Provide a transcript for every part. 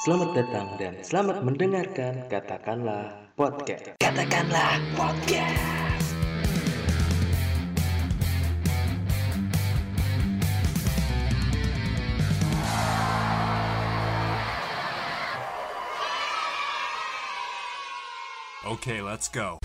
Selamat datang dan selamat mendengarkan Katakanlah Podcast. Katakanlah Podcast. Okay, let's go.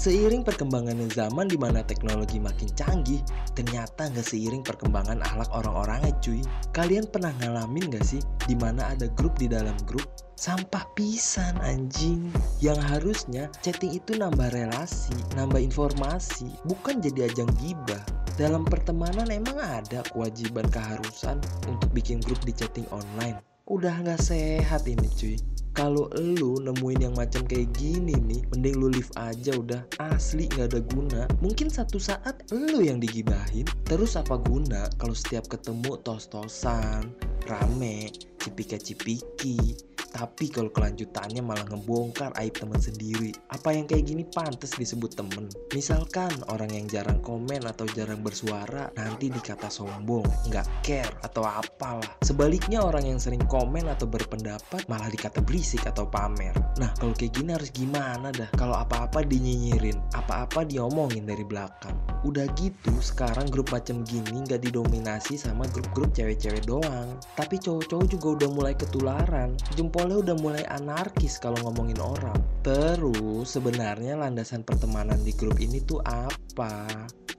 Seiring perkembangan zaman di mana teknologi makin canggih, ternyata nggak seiring perkembangan akhlak orang-orangnya cuy. Kalian pernah ngalamin nggak sih di mana ada grup di dalam grup sampah pisan anjing yang harusnya chatting itu nambah relasi nambah informasi bukan jadi ajang gibah? Dalam pertemanan emang ada kewajiban keharusan untuk bikin grup di chatting online. Udah nggak sehat ini cuy kalau lu nemuin yang macam kayak gini nih mending lu leave aja udah. Asli nggak ada guna. Mungkin satu saat lu yang digibahin. Terus apa guna kalau setiap ketemu tos-tosan rame cipika-cipiki tapi kalau kelanjutannya malah ngebongkar aib teman sendiri. Apa yang kayak gini pantas disebut temen? Misalkan orang yang jarang komen atau jarang bersuara nanti dikata sombong nggak care atau apalah. Sebaliknya orang yang sering komen atau berpendapat malah dikata berisik atau pamer. Nah kalau kayak gini harus gimana dah? Kalau apa-apa dinyinyirin apa-apa diomongin dari belakang udah gitu sekarang grup macam gini nggak didominasi sama grup-grup cewek-cewek doang. Tapi cowok-cowok juga udah mulai ketularan. Jempolnya udah mulai anarkis kalau ngomongin orang. Terus sebenarnya landasan pertemanan di grup ini tuh apa?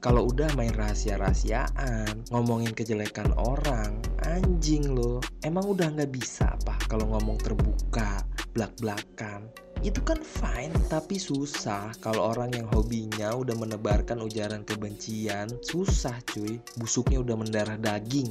Kalau udah main rahasia-rahasiaan, ngomongin kejelekan orang, anjing loh. Emang udah nggak bisa apa kalau ngomong terbuka, belak-belakan. Itu kan fine, tapi susah kalau orang yang hobinya udah menebarkan ujaran kebencian. Susah cuy, busuknya udah mendarah daging.